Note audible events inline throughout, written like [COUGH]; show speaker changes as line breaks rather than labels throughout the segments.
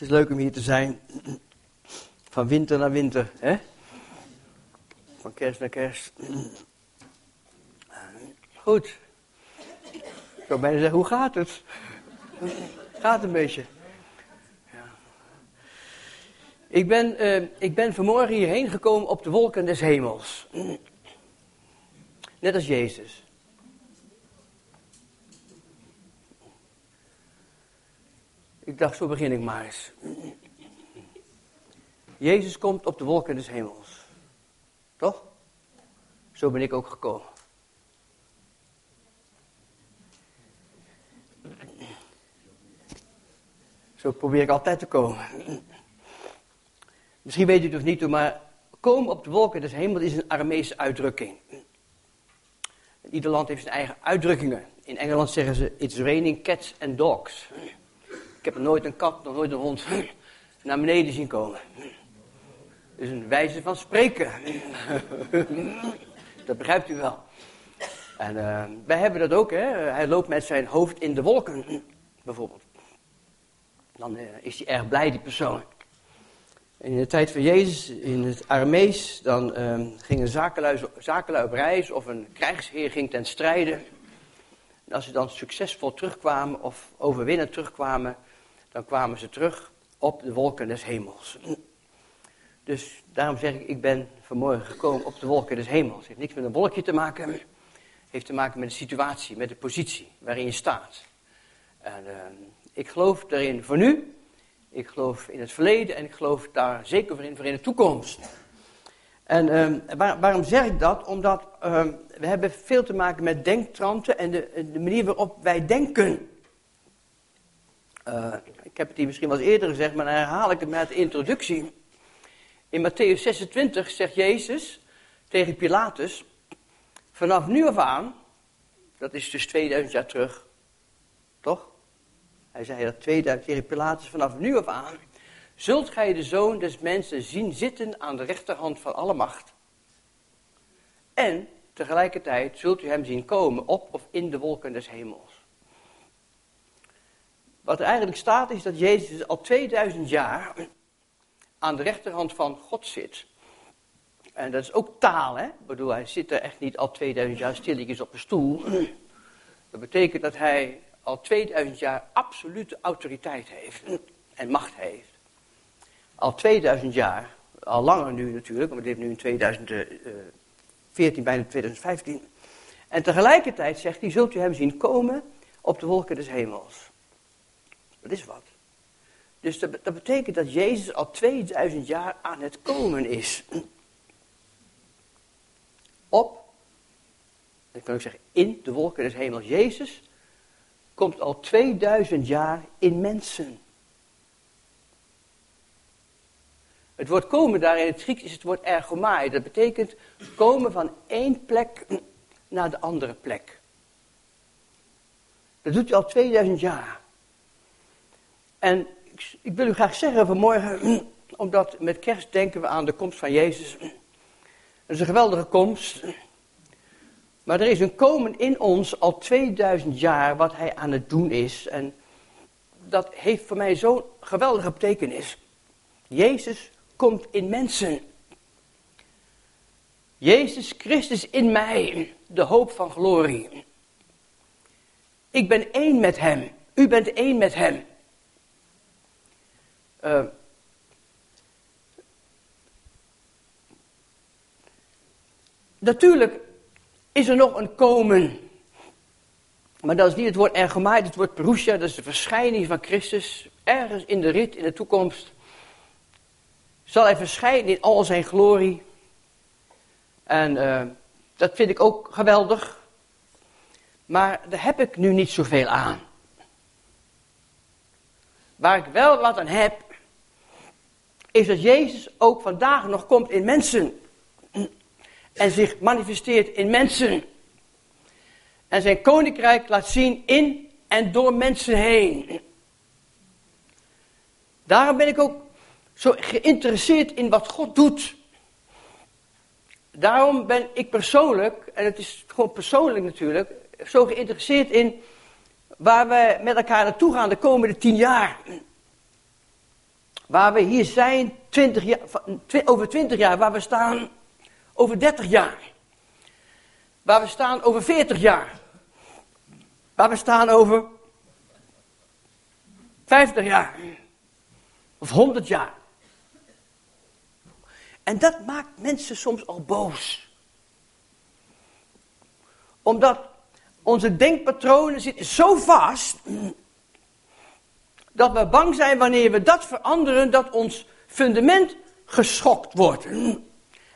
Het is leuk om hier te zijn. Van winter naar winter, hè? Van kerst naar kerst. Goed. Ik zou bijna zeggen, hoe gaat het? Gaat een beetje. Ja. Ik, ben, uh, ik ben vanmorgen hierheen gekomen op de wolken des hemels. Net als Jezus. Ik dacht, zo begin ik maar eens. Jezus komt op de wolken des hemels. Toch? Zo ben ik ook gekomen. Zo probeer ik altijd te komen. Misschien weet u het of niet, maar komen op de wolken des hemels is een Aramese uitdrukking. Ieder land heeft zijn eigen uitdrukkingen. In Engeland zeggen ze, it's raining cats and dogs. Ik heb nooit een kat, nog nooit een hond [CLEARS THROAT] naar beneden zien komen. Dus een wijze van spreken. [CLEARS THROAT] dat begrijpt u wel. En uh, wij hebben dat ook, hè. Hij loopt met zijn hoofd in de wolken, [CLEARS THROAT] bijvoorbeeld. Dan uh, is hij erg blij, die persoon. In de tijd van Jezus, in het Aramees, dan uh, ging een zakenlui, op reis of een krijgsheer ging ten strijde. En als ze dan succesvol terugkwamen of overwinnend terugkwamen, dan kwamen ze terug op de wolken des hemels. Dus daarom zeg ik, ik ben vanmorgen gekomen op de wolken des hemels. Het heeft niks met een wolkje te maken. Het heeft te maken met de situatie, met de positie waarin je staat. En uh, ik geloof daarin voor nu. Ik geloof in het verleden en ik geloof daar zeker voor in, voor in de toekomst. En waar, waarom zeg ik dat? Omdat uh, we hebben veel te maken met denktranten en de, de manier waarop wij denken. Ik heb het hier misschien wel eens eerder gezegd, maar dan herhaal ik het met de introductie. In Matthäus 26 zegt Jezus tegen Pilatus, vanaf nu af aan, dat is dus 2000 jaar terug, toch? Hij zei dat 2000 tegen Pilatus, vanaf nu af aan, zult gij de zoon des mensen zien zitten aan de rechterhand van alle macht. En tegelijkertijd zult u hem zien komen op of in de wolken des hemels. Wat er eigenlijk staat is dat Jezus al 2000 jaar aan de rechterhand van God zit. En dat is ook taal, hè? Ik bedoel, hij zit er echt niet al 2000 jaar stilletjes op een stoel. Dat betekent dat hij al 2000 jaar absolute autoriteit heeft en macht heeft. Al 2000 jaar, al langer nu natuurlijk, want we leven nu in 2014, bijna 2015. En tegelijkertijd zegt hij, zult u hem zien komen op de wolken des hemels. Dat is wat. Dus dat, betekent dat Jezus al 2000 jaar aan het komen is. Op, dan kan ik zeggen, in de wolken des hemels. Jezus komt al 2000 jaar in mensen. Het woord komen daar in het Grieks is het woord ergomai. Dat betekent komen van één plek naar de andere plek. Dat doet hij al 2000 jaar. En ik, wil u graag zeggen vanmorgen, [CLEARS THROAT] omdat met kerst denken we aan de komst van Jezus. Het is een geweldige komst. Maar er is een komen in ons al 2000 jaar wat hij aan het doen is. En dat heeft voor mij zo'n geweldige betekenis. Jezus komt in mensen. Jezus Christus in mij, de hoop van glorie. Ik ben één met Hem. U bent één met Hem. Uh, natuurlijk is er nog een komen. Maar dat is niet het woord ergemaaid, het woord perusia, dat is de verschijning van Christus. Ergens in de rit, in de toekomst, zal hij verschijnen in al zijn glorie. En uh, dat vind ik ook geweldig. Maar daar heb ik nu niet zoveel aan. Waar ik wel wat aan heb, is dat Jezus ook vandaag nog komt in mensen. En zich manifesteert in mensen. En zijn koninkrijk laat zien in en door mensen heen. Daarom ben ik ook zo geïnteresseerd in wat God doet. Daarom ben ik persoonlijk, en het is gewoon persoonlijk natuurlijk, zo geïnteresseerd in waar we met elkaar naartoe gaan de komende tien jaar. Waar we hier zijn 20 jaar, over 20 jaar, waar we staan over 30 jaar. Waar we staan over 40 jaar. Waar we staan over 50 jaar. Of 100 jaar. En dat maakt mensen soms al boos. Omdat onze denkpatronen zitten zo vast. Dat we bang zijn wanneer we dat veranderen, dat ons fundament geschokt wordt.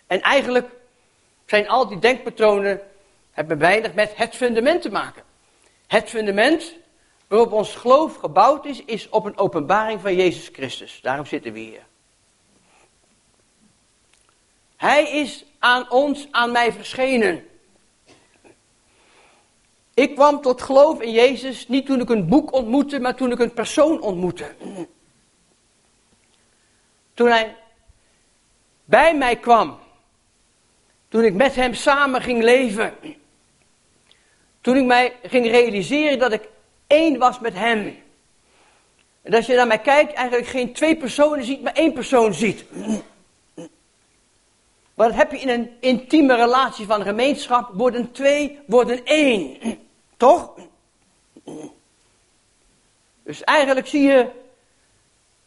En eigenlijk zijn al die denkpatronen, hebben weinig met het fundament te maken. Het fundament waarop ons geloof gebouwd is, is op een openbaring van Jezus Christus. Daarom zitten we hier. Hij is aan ons, aan mij verschenen. Ik kwam tot geloof in Jezus niet toen ik een boek ontmoette, maar toen ik een persoon ontmoette. Toen hij bij mij kwam. Toen ik met hem samen ging leven. Toen ik mij ging realiseren dat ik één was met hem. En als je naar mij kijkt, eigenlijk geen twee personen ziet, maar één persoon ziet. Maar dat heb je in een intieme relatie van gemeenschap. Worden twee, worden één. Dus eigenlijk zie je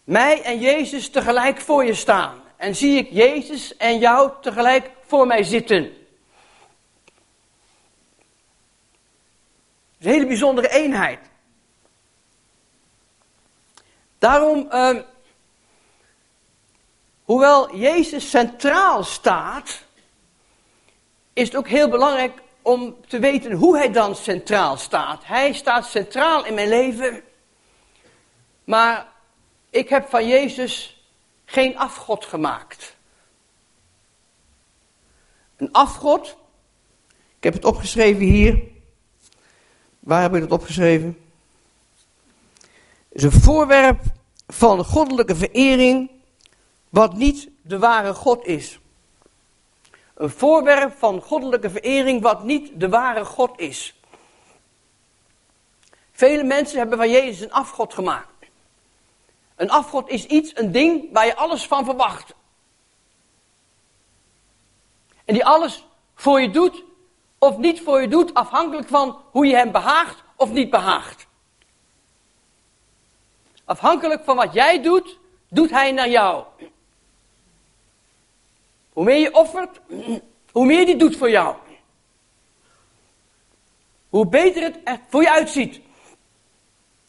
mij en Jezus tegelijk voor je staan. En zie ik Jezus en jou tegelijk voor mij zitten. Het is een hele bijzondere eenheid. Daarom, uh, hoewel Jezus centraal staat, is het ook heel belangrijk om te weten hoe hij dan centraal staat. Hij staat centraal in mijn leven, maar ik heb van Jezus geen afgod gemaakt. Een afgod, ik heb het opgeschreven hier. Waar heb ik het opgeschreven? Is een voorwerp van goddelijke verering, wat niet de ware God is. Een voorwerp van goddelijke verering wat niet de ware God is. Vele mensen hebben van Jezus een afgod gemaakt. Een afgod is iets, een ding waar je alles van verwacht. En die alles voor je doet of niet voor je doet, afhankelijk van hoe je hem behaagt of niet behaagt. Afhankelijk van wat jij doet, doet hij naar jou. Hoe meer je offert, hoe meer die doet voor jou. Hoe beter het er voor je uitziet.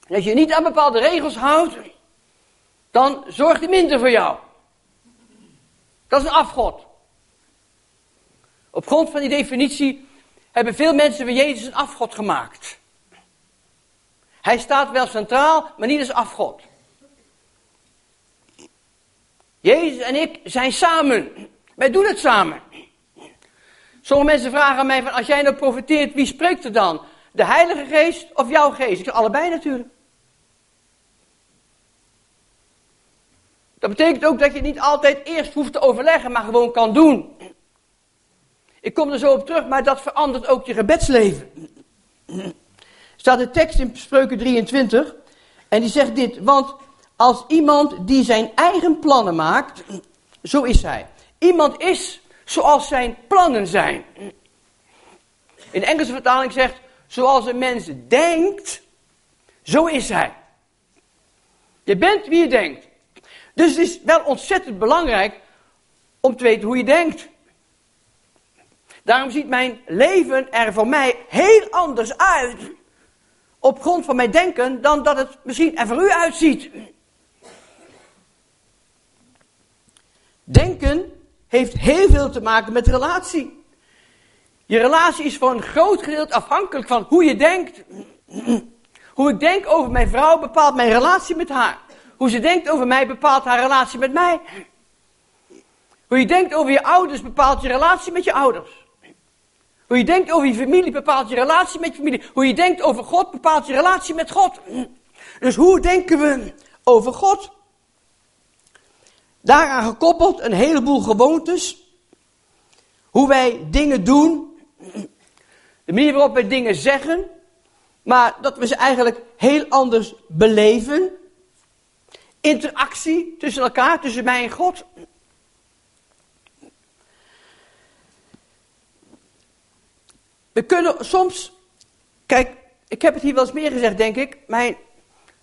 Als je niet aan bepaalde regels houdt, dan zorgt hij minder voor jou. Dat is een afgod. Op grond van die definitie hebben veel mensen van Jezus een afgod gemaakt. Hij staat wel centraal, maar niet als afgod. Jezus en ik zijn samen. Wij doen het samen. Sommige mensen vragen mij van, als jij nou profiteert, wie spreekt er dan? De Heilige Geest of jouw geest? Ik zeg allebei natuurlijk. Dat betekent ook dat je niet altijd eerst hoeft te overleggen, maar gewoon kan doen. Ik kom er zo op terug, maar dat verandert ook je gebedsleven. Staat een tekst in Spreuken 23 en die zegt dit, want als iemand die zijn eigen plannen maakt, zo is hij. Iemand is zoals zijn plannen zijn. In de Engelse vertaling zegt, zoals een mens denkt, zo is hij. Je bent wie je denkt. Dus het is wel ontzettend belangrijk om te weten hoe je denkt. Daarom ziet mijn leven er voor mij heel anders uit op grond van mijn denken dan dat het misschien er voor u uitziet. Denken heeft heel veel te maken met relatie. Je relatie is voor een groot gedeelte afhankelijk van hoe je denkt. [CLEARS THROAT] Hoe ik denk over mijn vrouw bepaalt mijn relatie met haar. Hoe ze denkt over mij bepaalt haar relatie met mij. Hoe je denkt over je ouders bepaalt je relatie met je ouders. Hoe je denkt over je familie bepaalt je relatie met je familie. Hoe je denkt over God bepaalt je relatie met God. [CLEARS THROAT] Dus hoe denken we over God? Daaraan gekoppeld een heleboel gewoontes. Hoe wij dingen doen. De manier waarop wij dingen zeggen. Maar dat we ze eigenlijk heel anders beleven. interactie tussen elkaar, tussen mij en God. We kunnen soms, kijk, ik heb het hier wel eens meer gezegd, denk ik. Mijn,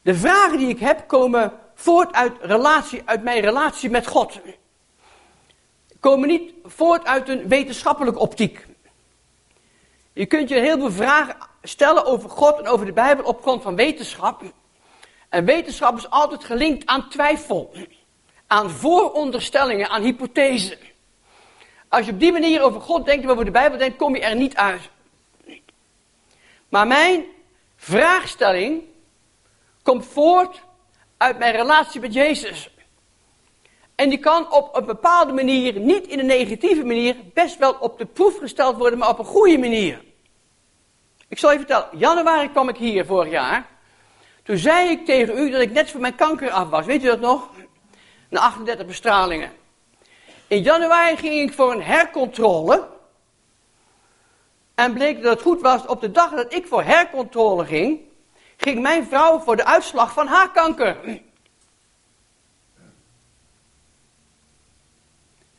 de vragen die ik heb komen voort uit, relatie, uit mijn relatie met God. Komen niet voort uit een wetenschappelijke optiek. Je kunt je heel veel vragen stellen over God en over de Bijbel op grond van wetenschap. En wetenschap is altijd gelinkt aan twijfel, aan vooronderstellingen, aan hypothesen. Als je op die manier over God denkt en over de Bijbel denkt, kom je er niet uit. Maar mijn vraagstelling komt voort uit mijn relatie met Jezus. En die kan op een bepaalde manier, niet in een negatieve manier, best wel op de proef gesteld worden, maar op een goede manier. Ik zal je vertellen, januari kwam ik hier vorig jaar. Toen zei ik tegen u dat ik net van mijn kanker af was. Weet u dat nog? Na 38 bestralingen. In januari ging ik voor een hercontrole. En bleek dat het goed was, op de dag dat ik voor hercontrole ging, ging mijn vrouw voor de uitslag van haar kanker.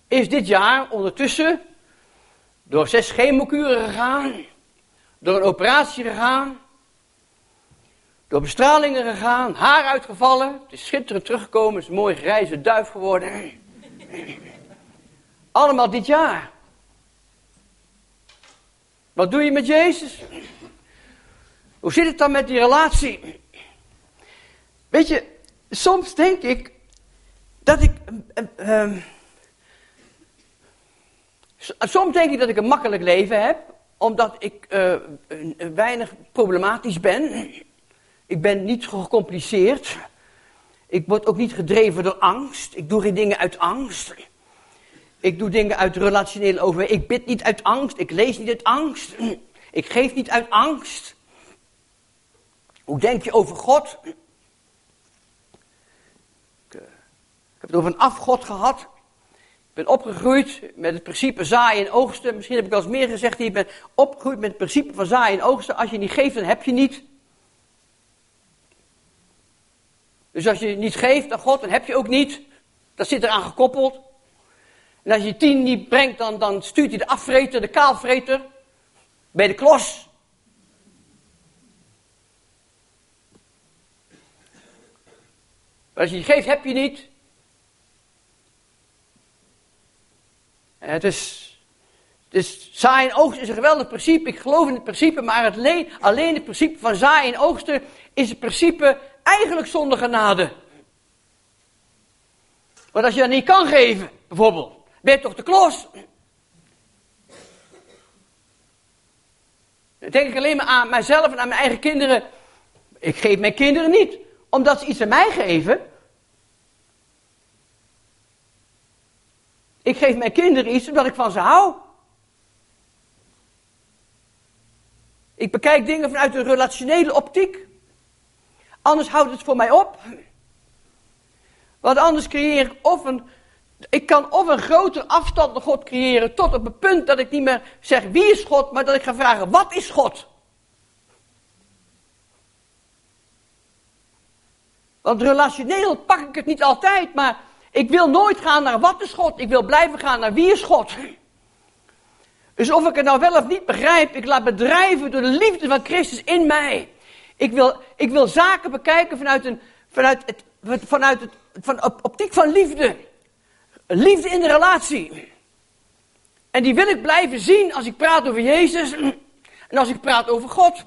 Is dit jaar ondertussen door zes chemokuren gegaan, door een operatie gegaan, door bestralingen gegaan, haar uitgevallen, het is schitterend teruggekomen, is een mooi grijze duif geworden. Allemaal dit jaar. Wat doe je met Jezus? Hoe zit het dan met die relatie? Weet je, soms denk ik dat ik. Uh, soms denk ik dat ik een makkelijk leven heb, omdat ik uh, weinig problematisch ben. Ik ben niet gecompliceerd. Ik word ook niet gedreven door angst. Ik doe geen dingen uit angst. Ik doe dingen uit relationele overweging. Ik bid niet uit angst. Ik lees niet uit angst. Ik geef niet uit angst. Hoe denk je over God? Ik heb het over een afgod gehad. Ik ben opgegroeid met het principe zaaien en oogsten. Misschien heb ik al eens meer gezegd. Ik ben opgegroeid met het principe van zaaien en oogsten. Als je niet geeft, dan heb je niet. Dus als je niet geeft aan God, dan heb je ook niet. Dat zit eraan gekoppeld. En als je tien niet brengt, dan, dan stuurt hij de afvreter, de kaalvreter, bij de klos. Als je niet geeft, heb je niet. Het is, zaaien en oogsten is een geweldig principe. Ik geloof in het principe, maar het alleen het principe van zaaien en oogsten is het principe eigenlijk zonder genade. Want als je dat niet kan geven, bijvoorbeeld, ben je toch de klos? Dan denk ik alleen maar aan mijzelf en aan mijn eigen kinderen. Ik geef mijn kinderen niet, omdat ze iets aan mij geven. Ik geef mijn kinderen iets omdat ik van ze hou. Ik bekijk dingen vanuit een relationele optiek. Anders houdt het voor mij op. Want anders creëer ik of een. Ik kan of een grotere afstand naar God creëren. tot op het punt dat ik niet meer zeg wie is God. maar dat ik ga vragen wat is God. Want relationeel pak ik het niet altijd. maar ik wil nooit gaan naar wat is God. Ik wil blijven gaan naar wie is God. Dus of ik het nou wel of niet begrijp, ik laat bedrijven door de liefde van Christus in mij. Ik wil, ik wil zaken bekijken vanuit, een, vanuit, het, vanuit het, van op, optiek van liefde. Liefde in de relatie. En die wil ik blijven zien als ik praat over Jezus en als ik praat over God.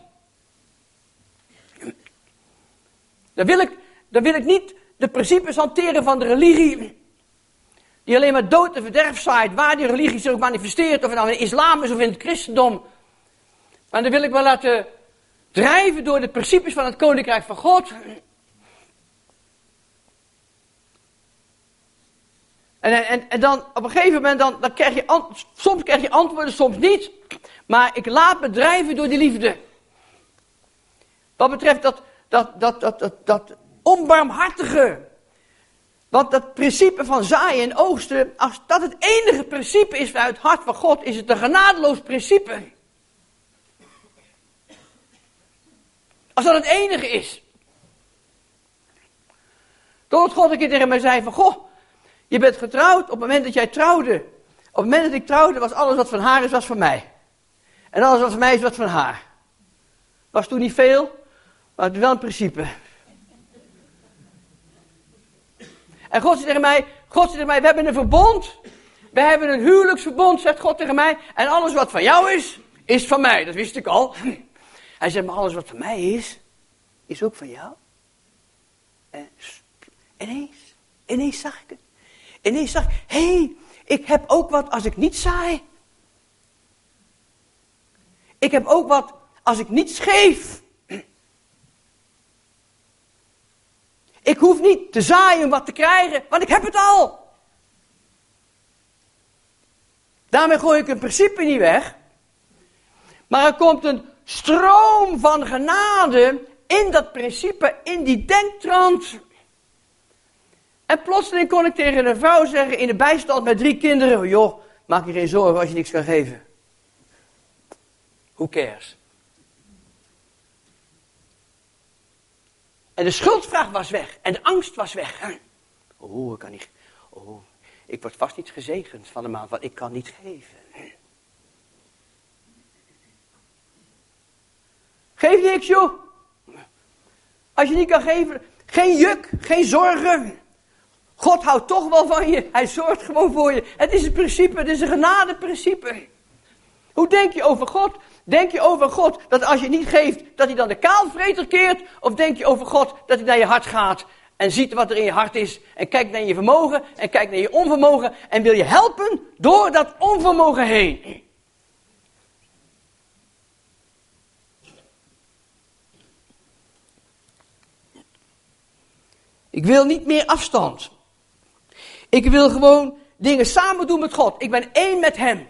Dan wil ik, dan wil ik niet de principes hanteren van de religie. Die alleen maar dood en verderf zaait, waar die religie zich ook manifesteert, of het nou in islam is of in het christendom. Maar dan wil ik wel laten drijven door de principes van het koninkrijk van God. En, en, dan op een gegeven moment, dan, dan krijg je, soms krijg je antwoorden, soms niet. Maar ik laat me drijven door die liefde. Wat betreft dat, dat, dat, dat, dat onbarmhartige. Want dat principe van zaaien en oogsten, als dat het enige principe is vanuit het hart van God, is het een genadeloos principe. Als dat het enige is. Totdat God een keer tegen mij zei van, goh, je bent getrouwd op het moment dat jij trouwde. Op het moment dat ik trouwde was alles wat van haar is, was van mij. En alles wat van mij is, was van haar. Was toen niet veel, maar het is wel een principe. En God zei tegen mij, God zei tegen mij, we hebben een verbond. We hebben een huwelijksverbond, zegt God tegen mij. En alles wat van jou is, is van mij. Dat wist ik al. [LAUGHS] Hij zegt, maar alles wat van mij is, is ook van jou. En ineens, ineens zag ik het. Ineens zag ik, hé, hey, ik heb ook wat als ik niet saai. Ik heb ook wat als ik niets geef. Ik hoef niet te zaaien om wat te krijgen, want ik heb het al. Daarmee gooi ik een principe niet weg. Maar er komt een stroom van genade in dat principe, in die denktrand. En plotseling kon ik tegen een vrouw zeggen in de bijstand met drie kinderen: Joh, maak je geen zorgen als je niks kan geven. Who cares? En de schuldvraag was weg. En de angst was weg. Oh, ik kan niet. Oh, ik word vast niet gezegend van de maand, want ik kan niet geven. Geef niks, joh. Als je niet kan geven, geen juk, geen zorgen. God houdt toch wel van je. Hij zorgt gewoon voor je. Het is een principe, het is een genadeprincipe. Hoe denk je over God? Denk je over God dat als je niet geeft, dat hij dan de kaalvreter keert? Of denk je over God dat hij naar je hart gaat en ziet wat er in je hart is en kijkt naar je vermogen en kijkt naar je onvermogen en wil je helpen door dat onvermogen heen? Ik wil niet meer afstand. Ik wil gewoon dingen samen doen met God. Ik ben één met Hem.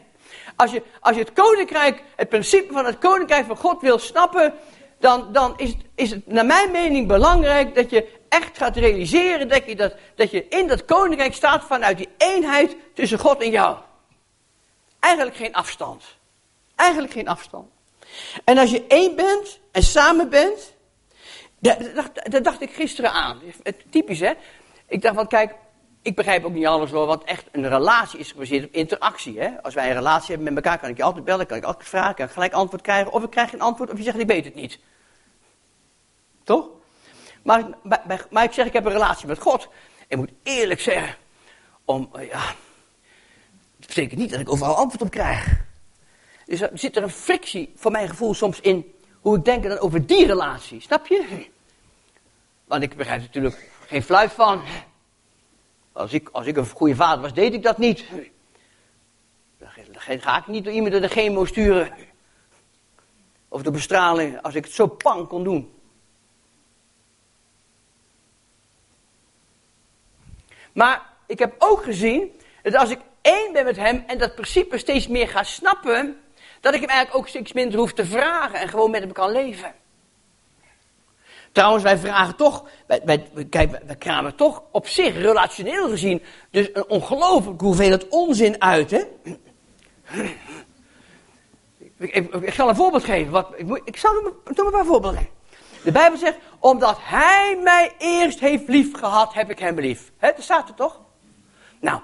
Als je, als je het koninkrijk, het principe van het koninkrijk van God wil snappen, dan, dan is, het, is het naar mijn mening belangrijk dat je echt gaat realiseren dat je, dat, dat je in dat koninkrijk staat vanuit die eenheid tussen God en jou. Eigenlijk geen afstand. Eigenlijk geen afstand. En als je één bent en samen bent, dat dat dacht ik gisteren aan. Typisch hè. Ik dacht van kijk, ik begrijp ook niet alles hoor, want echt een relatie is gebaseerd op interactie. Hè? Als wij een relatie hebben met elkaar, kan ik je altijd bellen, kan ik altijd vragen, kan ik gelijk antwoord krijgen, of ik krijg geen antwoord, of je zegt ik weet het niet. Toch? Maar, maar, ik zeg ik heb een relatie met God. Ik moet eerlijk zeggen, om, uh, ja, dat betekent niet dat ik overal antwoord op krijg. Dus er zit er een frictie, voor mijn gevoel, soms in hoe ik denk dan over die relatie, snap je? Want ik begrijp natuurlijk geen fluit van. Als ik, als ik een goede vader was, deed ik dat niet. Dan ga ik niet door iemand de chemo sturen. Of de bestraling, als ik het zo pang kon doen. Maar ik heb ook gezien dat als ik één ben met hem en dat principe steeds meer ga snappen, dat ik hem eigenlijk ook steeds minder hoef te vragen en gewoon met hem kan leven. Trouwens, wij vragen toch, wij, wij, kijk, wij kramen toch op zich, relationeel gezien, dus een ongelooflijk hoeveelheid onzin uit, hè? Ik, zal een voorbeeld geven. Wat, ik, ik zal noem een paar voorbeelden. De Bijbel zegt, omdat hij mij eerst heeft lief gehad, heb ik hem lief. Hè, dat staat er toch? Nou,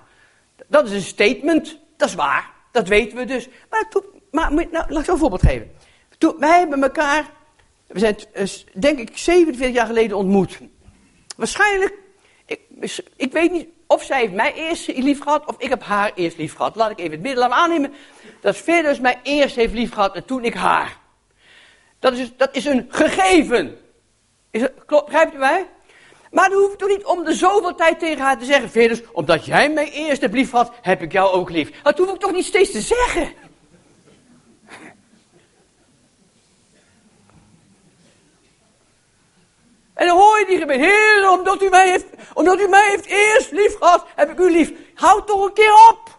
dat is een statement, dat is waar, dat weten we dus. Maar, maar nou, laat ik zo een voorbeeld geven. Toen, wij hebben elkaar we zijn, eh, denk ik, 47 jaar geleden ontmoet. Waarschijnlijk, ik, ik weet niet of zij heeft mij eerst lief gehad of ik heb haar eerst lief gehad. Laat ik even het midden laten aannemen dat Verus mij eerst heeft lief gehad en toen ik haar. Dat is, dat is een gegeven. Is het, klopt, begrijpt u mij? Maar dan hoef ik toch niet om de zoveel tijd tegen haar te zeggen, Verus, omdat jij mij eerst hebt lief gehad, heb ik jou ook lief. Dat hoef ik toch niet steeds te zeggen. En dan hoor je die gebed. Heer, omdat u mij heeft, omdat u mij heeft eerst lief gehad, heb ik u lief. Houd toch een keer op.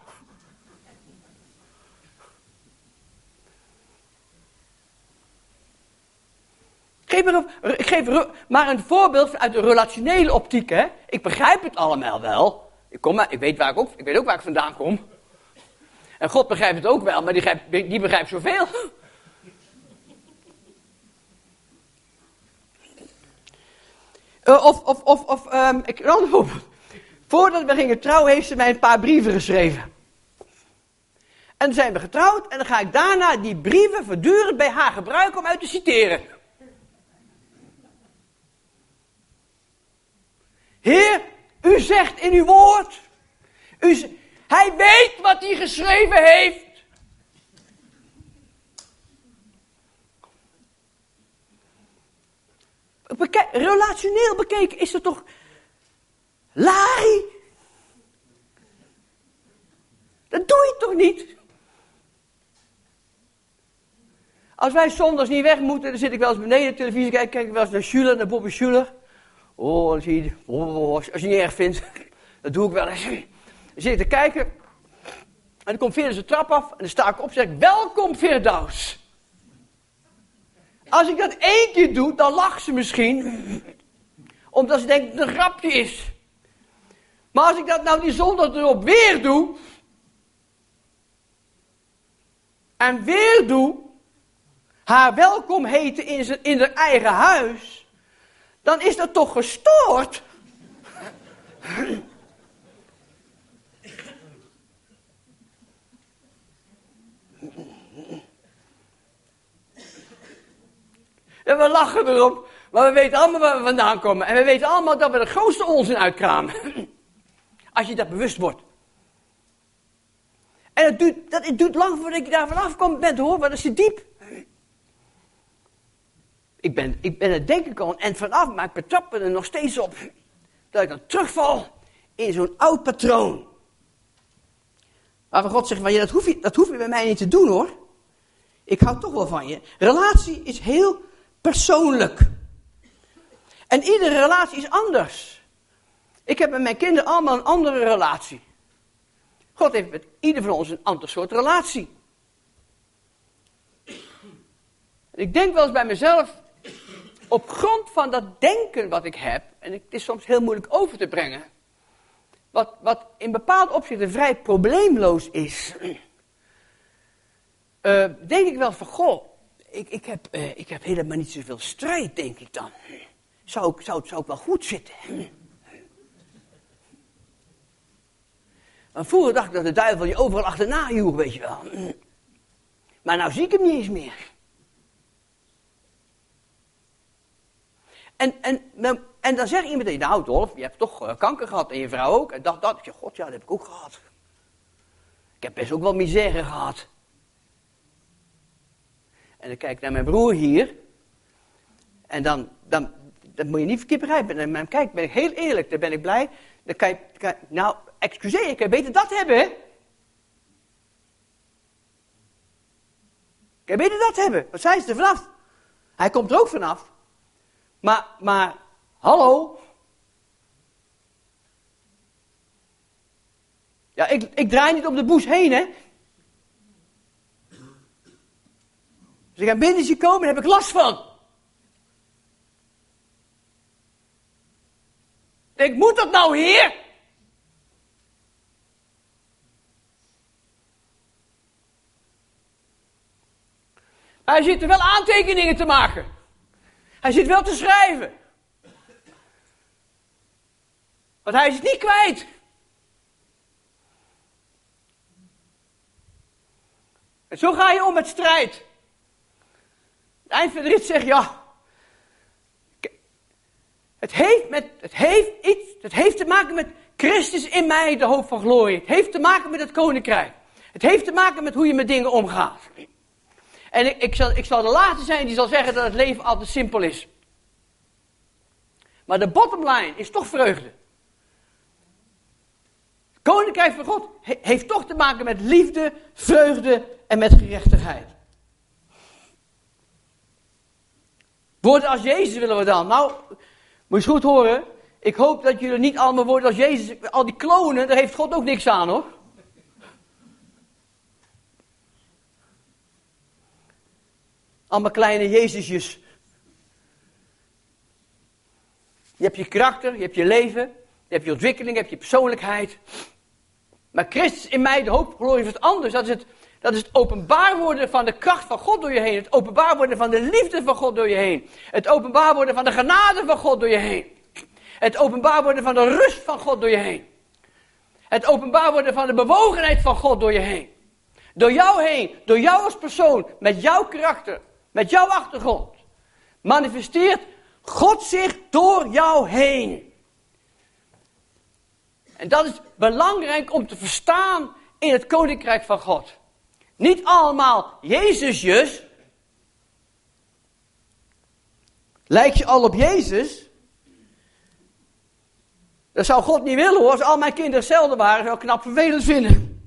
Geef maar, ik geef maar een voorbeeld uit de relationele optiek. Hè. Ik begrijp het allemaal wel. Ik, kom maar, ik, weet waar ik, ook, ik weet ook waar ik vandaan kom. En God begrijpt het ook wel, maar die, die begrijpt zoveel. Uh, of, of, of, of um, ik, voorbeeld. Voordat we gingen trouwen, heeft ze mij een paar brieven geschreven. En dan zijn we getrouwd en dan ga ik daarna die brieven voortdurend bij haar gebruiken om uit te citeren. Heer, u zegt in uw woord. U, hij weet wat hij geschreven heeft. Relationeel bekeken is het toch Lari? Dat doe je toch niet? Als wij zondags niet weg moeten, dan zit ik wel eens beneden de televisie kijken, kijk ik wel eens naar Schuler, naar Bobby Schuler. Oh, dan zie je, oh, als je het niet erg vindt, [LAUGHS] dat doe ik wel eens. Dan zit ik te kijken, en dan komt Veerders de trap af, en dan sta ik op en zeg welkom Veerdaus. Als ik dat één keer doe, dan lacht ze misschien, omdat ze denkt dat het een grapje is. Maar als ik dat nou die zondag erop weer doe, en weer doe, haar welkom heten in, zijn, in haar eigen huis, dan is dat toch gestoord? En we lachen erop, maar we weten allemaal waar we vandaan komen. En we weten allemaal dat we de grootste onzin uitkramen. [CLEARS THROAT] Als je dat bewust wordt. En het duurt, dat, het lang voordat je daar vanaf komt bent hoor, want dat is diep. Ik ben, ik ben het denk ik al en vanaf, maar ik betrap er nog steeds op. Dat ik dan terugval in zo'n oud patroon. Waarvan God zegt, van, dat, je, dat hoef je bij mij niet te doen hoor. Ik hou toch wel van je. Relatie is heel persoonlijk. En iedere relatie is anders. Ik heb met mijn kinderen allemaal een andere relatie. God heeft met ieder van ons een ander soort relatie. Ik denk wel eens bij mezelf, op grond van dat denken wat ik heb, en het is soms heel moeilijk over te brengen, wat, wat in bepaald opzichten vrij probleemloos is, uh, [CLEARS THROAT] denk ik wel van, goh, ik, ik, heb, uh, ik heb helemaal niet zoveel strijd, denk ik dan. Zou, ik, zou, zou ik wel goed zitten? Want vroeger dacht ik dat de duivel je overal achterna joeg, weet je wel. Maar nou zie ik hem niet eens meer. En, en, en dan zeg iemand tegen nou Dolf, je hebt toch eh, kanker gehad en je vrouw ook. En dat, dat. Ik god ja, dat heb ik ook gehad. Ik heb best ook wel misère gehad. En dan kijk ik naar mijn broer hier. En dan, dan, dat moet je niet verkeerd begrijpen. En dan kijk, ben ik heel eerlijk, dan ben ik blij. Dan kan je, kan, nou, excuseer, ik kan beter dat hebben, kan beter dat hebben, want zij is er vanaf. Hij komt er ook vanaf. Maar, maar, hallo? Ja, ik, ik draai niet om de boes heen, hè? Als ik aan binnen zie komen, heb ik last van. Ik moet dat nou, heer? Hij zit er wel aantekeningen te maken. Hij zit wel te schrijven. Want hij is het niet kwijt. En zo ga je om met strijd. Eind van de rit zegt ja. Het heeft, met, het heeft iets, het heeft te maken met Christus in mij, de hoop van glorie. Het heeft te maken met het koninkrijk. Het heeft te maken met hoe je met dingen omgaat. En ik, ik, zal, ik zal de laatste zijn die zal zeggen dat het leven altijd simpel is. Maar de bottom line is toch vreugde. Koninkrijk van God heeft toch te maken met liefde, vreugde en met gerechtigheid. Woorden als Jezus willen we dan. Nou, moet je goed horen. Ik hoop dat jullie niet allemaal worden als Jezus. Al die klonen, daar heeft God ook niks aan hoor. Allemaal kleine Jezusjes. Je hebt je karakter, je hebt je leven, je hebt je ontwikkeling, je hebt je persoonlijkheid. Maar Christus in mij, de hoop, glorie is het anders. Dat is het, dat is het openbaar worden van de kracht van God door je heen. Het openbaar worden van de liefde van God door je heen. Het openbaar worden van de genade van God door je heen. Het openbaar worden van de rust van God door je heen. Het openbaar worden van de bewogenheid van God door je heen. Door jou heen, door jou als persoon, met jouw karakter, met jouw achtergrond. Manifesteert God zich door jou heen. En dat is belangrijk om te verstaan in het koninkrijk van God. Niet allemaal Jezusjes. Lijk je al op Jezus? Dat zou God niet willen hoor. Als al mijn kinderen hetzelfde waren, zou ik knap vervelend vinden.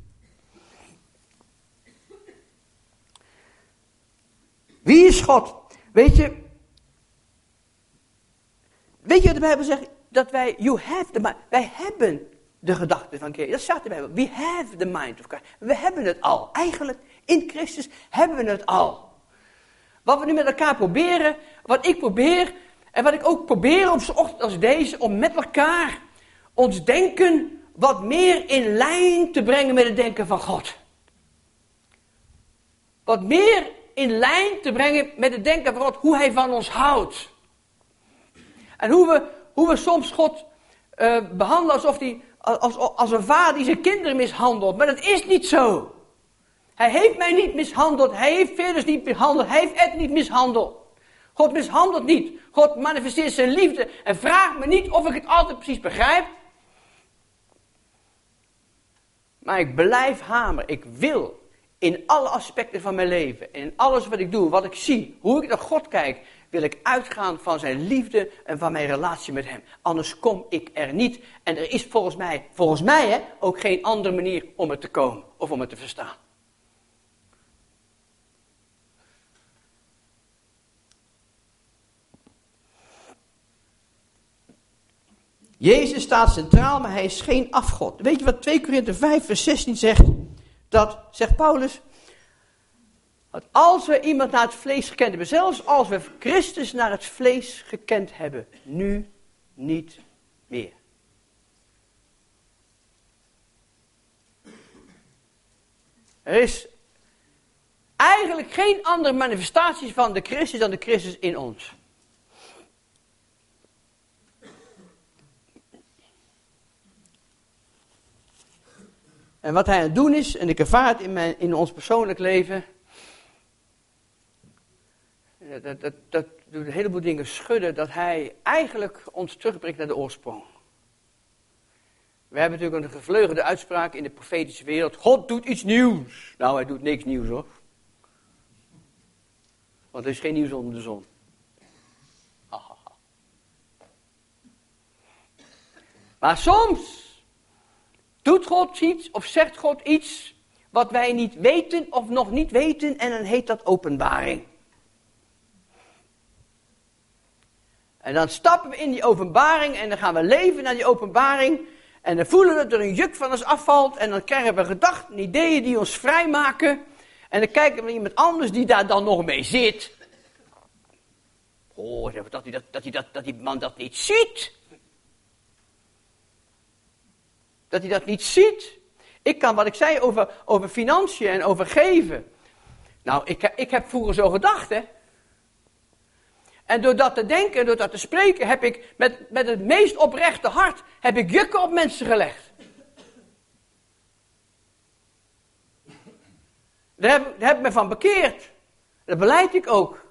Wie is God? Weet je, weet je wat de Bijbel zegt? Dat wij, you have the wij hebben de gedachte van Christus. Dat staat erbij. We have the mind of Christ. We hebben het al. Eigenlijk, in Christus hebben we het al. Wat we nu met elkaar proberen, wat ik probeer, en wat ik ook probeer op zo'n ochtend als deze, om met elkaar ons denken wat meer in lijn te brengen met het denken van God. Wat meer in lijn te brengen met het denken van God, hoe Hij van ons houdt. En hoe we, hoe we soms God uh, behandelen alsof hij als, een vader die zijn kinderen mishandelt. Maar dat is niet zo. Hij heeft mij niet mishandeld. Hij heeft Felix niet mishandeld. Hij heeft Ed niet mishandeld. God mishandelt niet. God manifesteert zijn liefde. En vraagt me niet of ik het altijd precies begrijp. Maar ik blijf hamer. Ik wil in alle aspecten van mijn leven. In alles wat ik doe, wat ik zie. Hoe ik naar God kijk wil ik uitgaan van zijn liefde en van mijn relatie met hem. Anders kom ik er niet. En er is volgens mij, volgens mij hè, ook geen andere manier om het te komen of om het te verstaan. Jezus staat centraal, maar hij is geen afgod. Weet je wat 2 Korinther 5 vers 16 zegt? Dat, zegt Paulus, als we iemand naar het vlees gekend hebben, zelfs als we Christus naar het vlees gekend hebben, nu niet meer. Er is eigenlijk geen andere manifestatie van de Christus dan de Christus in ons. En wat hij aan het doen is, en ik ervaar het in, mijn, in ons persoonlijk leven, dat, dat, dat doet een heleboel dingen schudden, dat hij eigenlijk ons terugbrengt naar de oorsprong. We hebben natuurlijk een gevleugelde uitspraak in de profetische wereld. God doet iets nieuws. Nou, hij doet niks nieuws hoor. Want er is geen nieuws onder de zon. [LAUGHS] Maar soms doet God iets of zegt God iets wat wij niet weten of nog niet weten en dan heet dat openbaring. En dan stappen we in die openbaring en dan gaan we leven naar die openbaring. En dan voelen we dat er een juk van ons afvalt. En dan krijgen we gedachten, ideeën die ons vrijmaken. En dan kijken we naar iemand anders die daar dan nog mee zit. Oh, dat die, dat, dat, dat, dat die man dat niet ziet. Dat hij dat niet ziet. Ik kan wat ik zei over, over financiën en over geven. Nou, ik, ik heb vroeger zo gedacht, hè. En door dat te denken, door dat te spreken, heb ik met, met het meest oprechte hart, heb ik jukken op mensen gelegd. Daar heb, ik me van bekeerd. Dat beleid ik ook.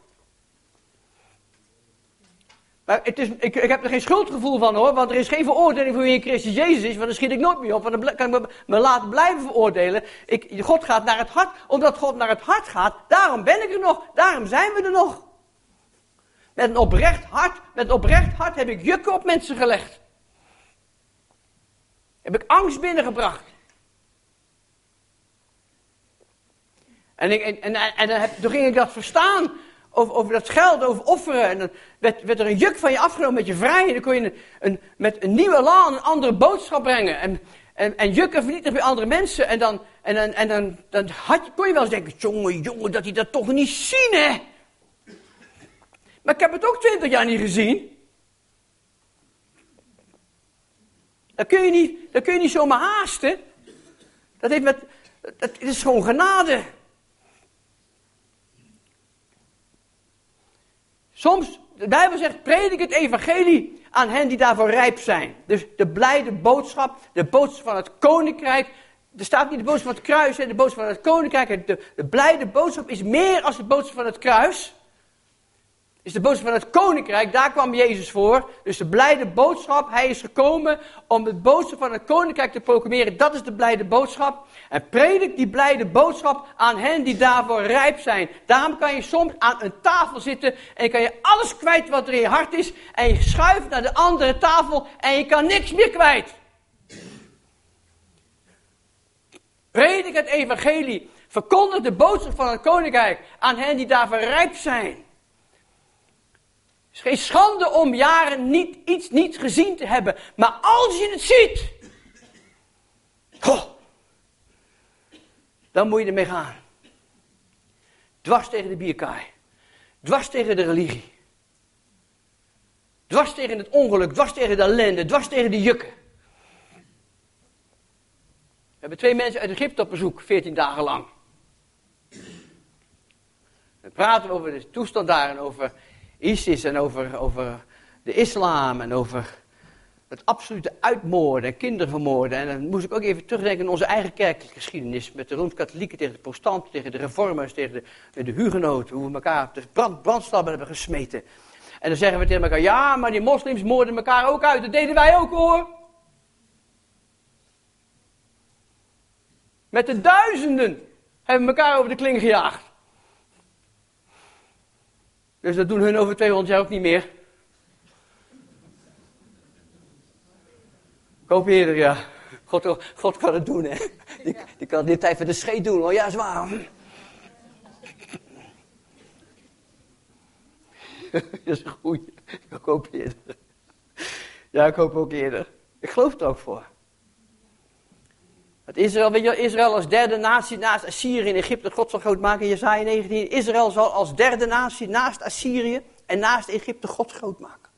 Maar het is, ik, ik, heb er geen schuldgevoel van hoor, want er is geen veroordeling voor wie in Christus Jezus is, want dan schiet ik nooit meer op, want dan kan ik me, me laten blijven veroordelen. Ik, God gaat naar het hart, omdat God naar het hart gaat, daarom ben ik er nog, daarom zijn we er nog. Met een oprecht hart, met oprecht hart heb ik jukken op mensen gelegd. Heb ik angst binnengebracht. En, ik, en, en, en dan heb, toen ging ik dat verstaan over, dat geld, over offeren. En dan werd, er een juk van je afgenomen met je vrij. En dan kon je een, met een nieuwe laan een andere boodschap brengen. En, en, en jukken vernietigen bij andere mensen. En dan, en dan, en dan, dan had kon je wel eens denken, jongen, jongen, dat hij dat toch niet zien, hè. Maar ik heb het ook twintig jaar niet gezien. Dat kun je niet, dat kun je niet zomaar haasten. Dat, heeft met, dat is gewoon genade. Soms, de Bijbel zegt, predik het evangelie aan hen die daarvoor rijp zijn. Dus de blijde boodschap, de boodschap van het koninkrijk. Er staat niet de boodschap van het kruis, hè, de boodschap van het koninkrijk. De, de blijde boodschap is meer als de boodschap van het kruis is de boodschap van het koninkrijk, daar kwam Jezus voor. Dus de blijde boodschap, hij is gekomen om de boodschap van het koninkrijk te proclameren. Dat is de blijde boodschap. En predik die blijde boodschap aan hen die daarvoor rijp zijn. Daarom kan je soms aan een tafel zitten en kan je alles kwijt wat er in je hart is. En je schuift naar de andere tafel en je kan niks meer kwijt. Predik het evangelie. Verkondig de boodschap van het koninkrijk aan hen die daarvoor rijp zijn is geen schande om jaren niet, iets niet gezien te hebben. Maar als je het ziet, dan moet je ermee gaan. Dwars tegen de bierkaai. Dwars tegen de religie. Dwars tegen het ongeluk, dwars tegen de ellende, dwars tegen de jukken. We hebben twee mensen uit Egypte op bezoek, 14 dagen lang. We praten over de toestand daar en over ISIS en over, over de islam en over het absolute uitmoorden en kinderen vermoorden. En dan moest ik ook even terugdenken aan onze eigen kerkelijke geschiedenis. Met de Rooms-Katholieken tegen de protestanten, tegen de reformers, tegen de, de hugenoten. Hoe we elkaar de brand, hebben gesmeten. En dan zeggen we tegen elkaar, ja, maar die moslims moorden elkaar ook uit. Dat deden wij ook hoor. Met de duizenden hebben we elkaar over de kling gejaagd. Dus dat doen hun over 200 jaar ook niet meer. Kopieerder, ja. God, God kan het doen, hè. Die, die kan dit even de scheet doen, oh ja, zwaar. [LAUGHS] dat is een goeie. Ik hoop eerder. Ja, ik hoop ook eerder. Ik geloof er ook voor. Israël, Israël als derde natie naast Assyrië en Egypte God zal groot maken. Jezaja 19. Israël zal als derde natie naast Assyrië en naast Egypte God groot maken.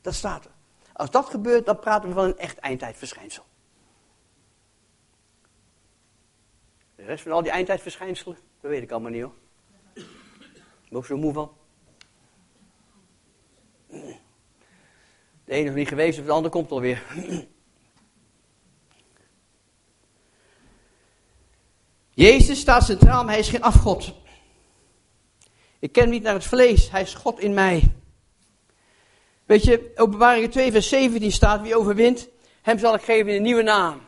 Dat staat er. Als dat gebeurt, dan praten we van een echt eindtijdverschijnsel. De rest van al die eindtijdverschijnselen, dat weet ik allemaal niet hoor. Ik ben ook zo moe van. De ene is niet geweest, of de ander komt alweer. Jezus staat centraal, maar hij is geen afgod. Ik ken hem niet naar het vlees, hij is God in mij. Weet je, openbaring 2 vers 17 staat, wie overwint, hem zal ik geven een nieuwe naam.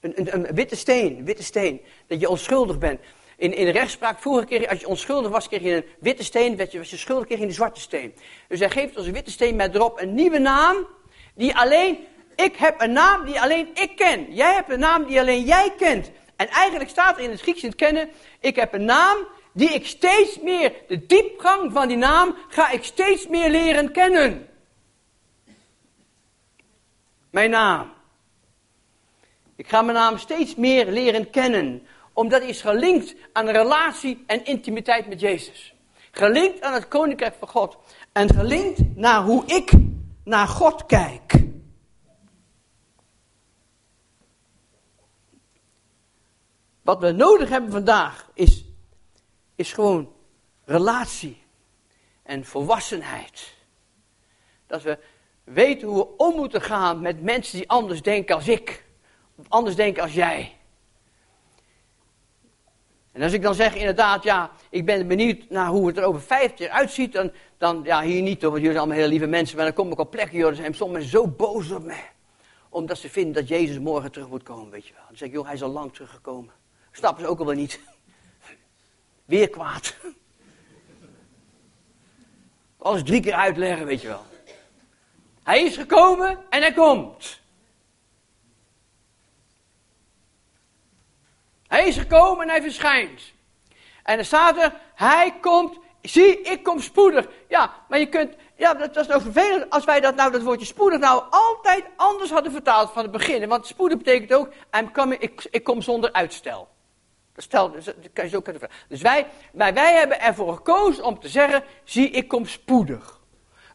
Een, een, een, witte steen, een witte steen, dat je onschuldig bent. In, in de rechtspraak, vroeger keer, als je onschuldig was, kreeg je een witte steen, werd je, was je schuldig, kreeg je een zwarte steen. Dus hij geeft ons een witte steen met erop een nieuwe naam, die alleen, ik heb een naam die alleen ik ken. Jij hebt een naam die alleen jij kent. En eigenlijk staat er in het Grieks in het kennen, ik heb een naam die ik steeds meer, de diepgang van die naam, ga ik steeds meer leren kennen. Mijn naam. Ik ga mijn naam steeds meer leren kennen, omdat hij is gelinkt aan relatie en intimiteit met Jezus. Gelinkt aan het koninkrijk van God. En gelinkt naar hoe ik naar God kijk. Wat we nodig hebben vandaag is, is gewoon relatie en volwassenheid. Dat we weten hoe we om moeten gaan met mensen die anders denken als ik. Of anders denken als jij. En als ik dan zeg inderdaad, ja, ik ben benieuwd naar hoe het er over vijf jaar uitziet, dan, dan ja, hier niet want jullie zijn allemaal hele lieve mensen, maar dan kom ik op plekken, joh, dan zijn sommige mensen zo boos op mij. Omdat ze vinden dat Jezus morgen terug moet komen, weet je wel. Dan zeg ik, joh, hij is al lang teruggekomen. Snappen ze ook al wel niet. Weer kwaad. Alles drie keer uitleggen, weet je wel. Hij is gekomen en hij komt. Hij is gekomen en hij verschijnt. En er staat er, hij komt, zie, ik kom spoedig. Ja, maar je kunt, ja, dat, is nou vervelend als wij dat nou, dat woordje spoedig nou altijd anders hadden vertaald van het begin. Want spoedig betekent ook, I'm coming, ik, ik kom zonder uitstel. Stel, dat kan je zo kunnen vragen. Dus wij, wij, wij hebben ervoor gekozen om te zeggen, zie ik kom spoedig.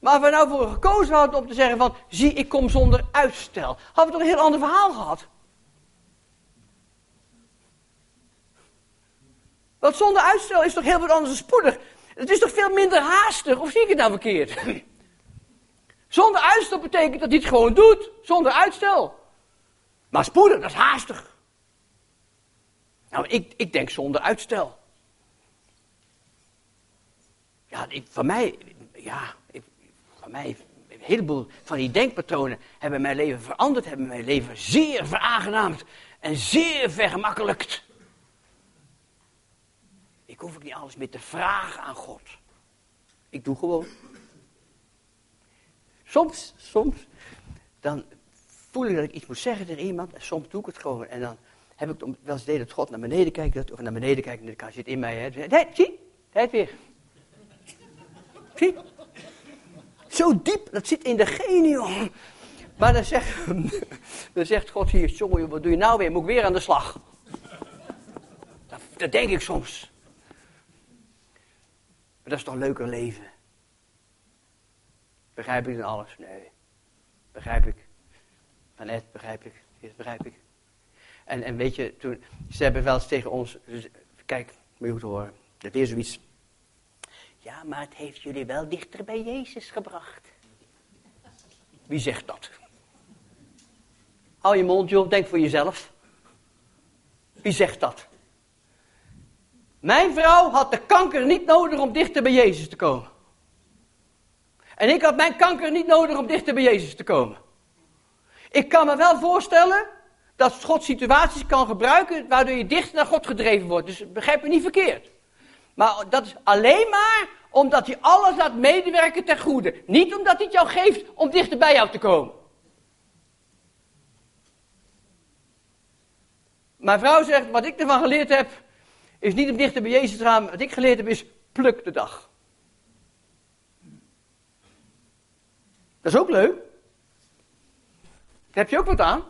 Maar als we nou voor gekozen hadden om te zeggen van, zie ik kom zonder uitstel, hadden we toch een heel ander verhaal gehad. Want zonder uitstel is toch heel wat anders dan spoedig. Het is toch veel minder haastig, of zie ik het nou verkeerd? [CLEARS THROAT] Zonder uitstel betekent dat hij het gewoon doet, zonder uitstel. Maar spoedig, dat is haastig. Nou, ik, ik denk zonder uitstel. Ja, ik, van mij, ja, ik, van mij, een heleboel van die denkpatronen hebben mijn leven veranderd, hebben mijn leven zeer veraangenaamd en zeer vergemakkelijkt. Ik hoef ook niet alles meer te vragen aan God. Ik doe gewoon. Soms, soms, dan voel ik dat ik iets moet zeggen tegen iemand en soms doe ik het gewoon. En dan heb ik wel eens idee dat God naar beneden kijkt, of naar beneden kijkt en dan zit in mij. Hè. Nee, zie, het weer. Zie? Zo diep, dat zit in de genie, Maar dan zegt, [LAUGHS] dan zegt God hier, jongen, wat doe je nou weer? Moet ik weer aan de slag? Dat, dat denk ik soms. Maar dat is toch leuker leven? Begrijp ik dan alles? Nee. Begrijp ik. Van Ed, begrijp ik. Dit begrijp ik. En, en weet je, toen, ze hebben wel eens tegen ons, kijk, moet je goed horen, dat weer zoiets. Ja, maar het heeft jullie wel dichter bij Jezus gebracht. Wie zegt dat? Hou je mond, joh, denk voor jezelf. Wie zegt dat? Mijn vrouw had de kanker niet nodig om dichter bij Jezus te komen. En ik had mijn kanker niet nodig om dichter bij Jezus te komen. Ik kan me wel voorstellen dat God situaties kan gebruiken waardoor je dichter naar God gedreven wordt. Dus begrijp me niet verkeerd. Maar dat is alleen maar omdat hij alles laat medewerken ten goede. Niet omdat hij het jou geeft om dichter bij jou te komen. Mijn vrouw zegt, wat ik ervan geleerd heb, is niet om dichter bij Jezus te gaan. Wat ik geleerd heb is, pluk de dag. Dat is ook leuk. Heb je ook wat aan.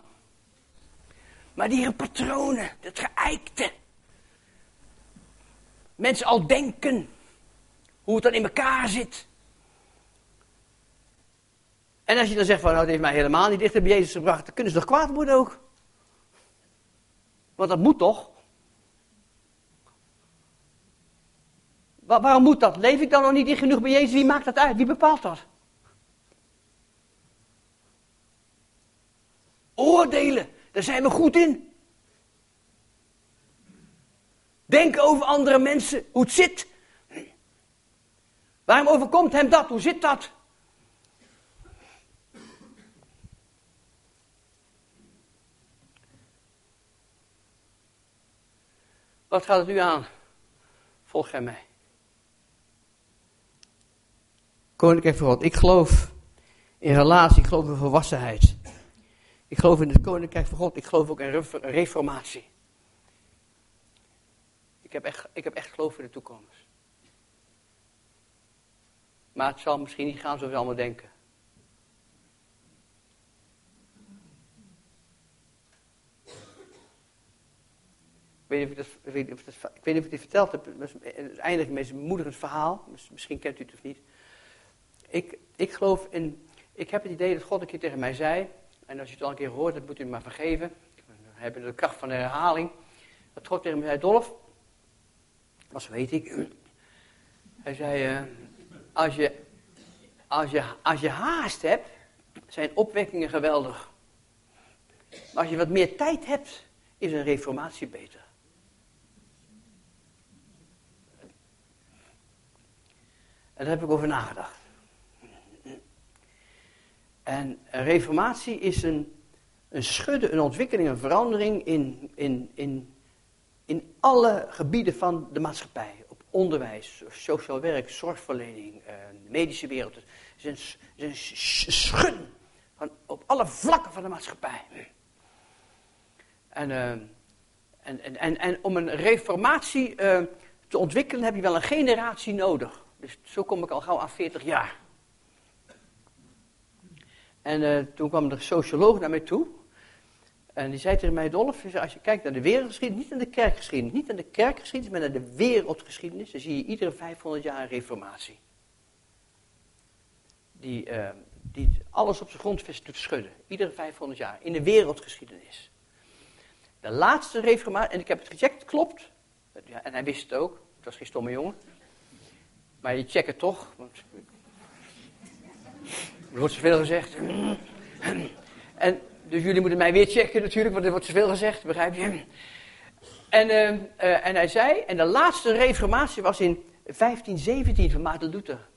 Maar die patronen, dat geëikte. Mensen al denken hoe het dan in elkaar zit. En als je dan zegt van, nou, het heeft mij helemaal niet dichter bij Jezus gebracht, dan kunnen ze toch kwaad worden ook? Want dat moet toch? waarom moet dat? Leef ik dan nog niet dicht genoeg bij Jezus? Wie maakt dat uit? Wie bepaalt dat? Oordelen, daar zijn we goed in. Denken over andere mensen, hoe het zit. Waarom overkomt hem dat? Hoe zit dat? Wat gaat het u aan? Volg gij mij. Koninkrijk van God. Ik geloof in relatie, ik geloof in volwassenheid. Ik geloof in het Koninkrijk van God. Ik geloof ook in reformatie. Ik heb echt, ik heb echt geloof in de toekomst. Maar het zal misschien niet gaan zoals we allemaal denken. Ik weet niet of ik, dat, weet of ik weet niet of ik dit verteld heb. Het is eigenlijk een bemoedigend verhaal. Misschien kent u het of niet. Ik, ik geloof in. Ik heb het idee dat God een keer tegen mij zei. En als je het al een keer hoort, dan moet u me maar vergeven. We hebben de kracht van de herhaling. Dat God tegen mij zei: Dolf. Dat weet ik. Hij zei. Uh, als je, als je, als je haast hebt, zijn opwekkingen geweldig. Maar als je wat meer tijd hebt, is een reformatie beter. En daar heb ik over nagedacht. En reformatie is een, een schudden, een ontwikkeling, een verandering in, in, in, in alle gebieden van de maatschappij onderwijs, sociaal werk, zorgverlening, eh, de medische wereld. Het is een, een schun van, op alle vlakken van de maatschappij. En, uh, en, en, en, en, om een reformatie uh, te ontwikkelen heb je wel een generatie nodig. Dus zo kom ik al gauw aan 40 jaar. En uh, toen kwam de socioloog naar mij toe. En die zei tegen mij, Dolf, als je kijkt naar de wereldgeschiedenis, niet naar de kerkgeschiedenis, niet naar de kerkgeschiedenis, maar naar de wereldgeschiedenis, dan zie je iedere 500 jaar een reformatie. Die, uh, die alles op zijn grondvesten doet schudden. Iedere 500 jaar. In de wereldgeschiedenis. De laatste reformatie, en ik heb het gecheckt, klopt. Ja, en hij wist het ook. Het was geen stomme jongen. Maar je checkt het toch. Want Er wordt zoveel gezegd. En, dus jullie moeten mij weer checken natuurlijk, want er wordt zoveel gezegd, begrijp je? En, uh, uh, en hij zei, en de laatste reformatie was in 1517 van Maarten Luther.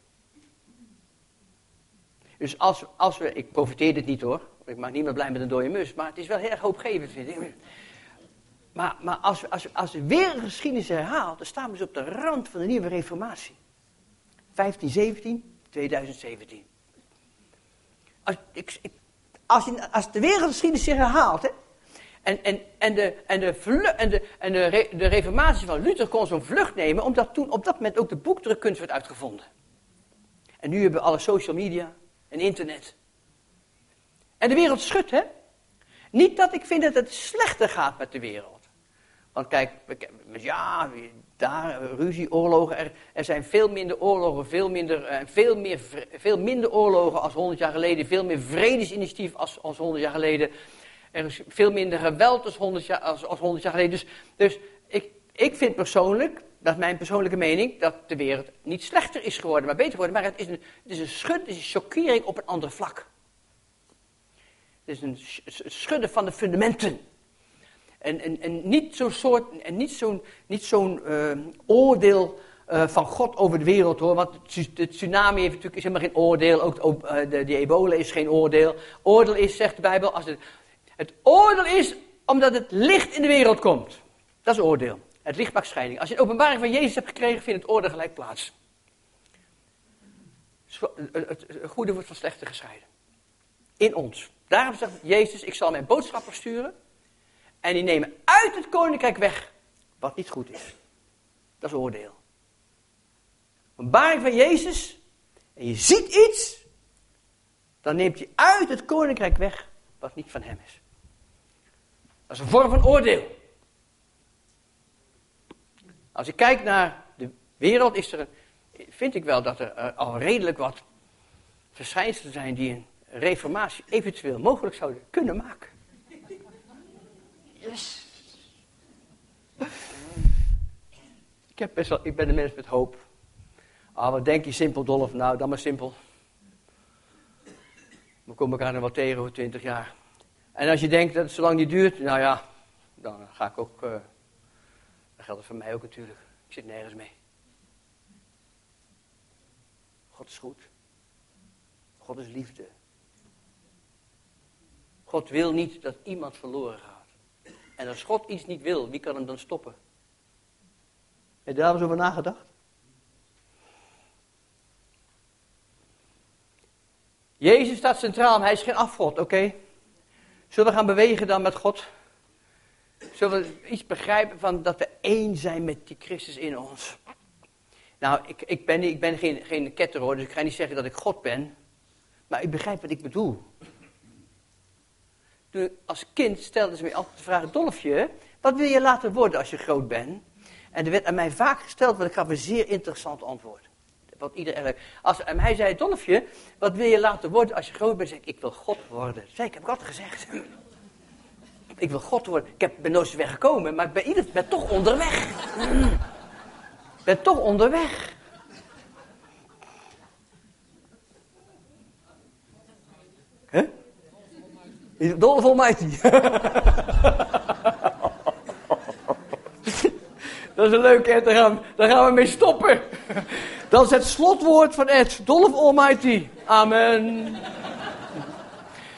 Dus als, als we, ik profiteer dit niet hoor, ik maak niet meer blij met een dode mus, maar het is wel heel erg hoopgevend vind ik. Maar, maar als, als, als we weer een geschiedenis herhaalt, dan staan we dus op de rand van de nieuwe reformatie. 1517, 2017. Als, ik, als, de wereldgeschiedenis zich herhaalt, hè, en, en, en, de, en, de, en, de, en de reformatie van Luther kon zo'n vlucht nemen, omdat toen op dat moment ook de boekdrukkunst werd uitgevonden. En nu hebben we alle social media en internet. En de wereld schudt, hè? Niet dat ik vind dat het slechter gaat met de wereld. Want kijk, ja, daar, ruzie, oorlogen, er, er zijn veel minder oorlogen, veel minder, eh, veel, meer, veel minder oorlogen als 100 jaar geleden, veel meer vredesinitiatief als, als 100 jaar geleden. Er is veel minder geweld als 100 jaar, als, als 100 jaar geleden. Dus, dus ik, ik vind persoonlijk, dat mijn persoonlijke mening, dat de wereld niet slechter is geworden, maar beter geworden. Maar het is een, het is een schud, het is een chockering op een ander vlak. Het is een schudden van de fundamenten. En, en, en niet zo'n soort, en niet zo'n, niet zo'n uh, oordeel uh, van God over de wereld hoor. Want de tsunami heeft natuurlijk, is helemaal geen oordeel. Ook uh, de, de ebola is geen oordeel. Oordeel is, zegt de Bijbel, als het, het oordeel is omdat het licht in de wereld komt. Dat is oordeel. Het licht maakt scheiding. Als je een openbaring van Jezus hebt gekregen, vindt het oordeel gelijk plaats. Het goede wordt van slechte gescheiden. In ons. Daarom zegt Jezus, ik zal mijn boodschappers sturen. En die nemen uit het koninkrijk weg wat niet goed is. Dat is oordeel. Een baring van Jezus. En je ziet iets. Dan neemt hij uit het koninkrijk weg wat niet van hem is. Dat is een vorm van oordeel. Als ik kijk naar de wereld, is er, vind ik wel dat er eh, al redelijk wat verschijnselen zijn die een reformatie eventueel mogelijk zouden kunnen maken. Yes. Ik, heb ik ben een mens met hoop. Ah, wat denk je simpel, Dolf? Nou, dan maar simpel. We komen elkaar nog wel tegen over twintig jaar. En als je denkt dat het zo lang niet duurt, nou ja, dan ga ik ook. Uh, dat geldt voor mij ook natuurlijk. Ik zit nergens mee. God is goed. God is liefde. God wil niet dat iemand verloren gaat. En als God iets niet wil, wie kan hem dan stoppen? Heb je daar eens over nagedacht? Jezus staat centraal, hij is geen afgod, oké? Zullen we gaan bewegen dan met God? Zullen we iets begrijpen van dat we één zijn met die Christus in ons? Nou, ik, ik ben, ik ben geen, geen ketter hoor, dus ik ga niet zeggen dat ik God ben. Maar ik begrijp wat ik bedoel. Toen als kind stelde ze me altijd de vraag, Dolfje, wat wil je later worden als je groot bent? En er werd aan mij vaak gesteld, want ik gaf een zeer interessant antwoord. Wat iedereen, als aan mij zei, Dolfje, wat wil je later worden als je groot bent? Zeg ik, ik wil God worden. Zei ik, heb God gezegd. [LAUGHS] Ik wil God worden. Ik heb, ben nooit weggekomen, maar ik ben, ieder, ben toch onderweg. Ik [LAUGHS] ben toch onderweg. Huh? Dolf Almighty. [LAUGHS] Dat is een leuke, hè? Daar gaan, daar gaan we mee stoppen. Dat is het slotwoord van Ed. Dolf Almighty. Amen.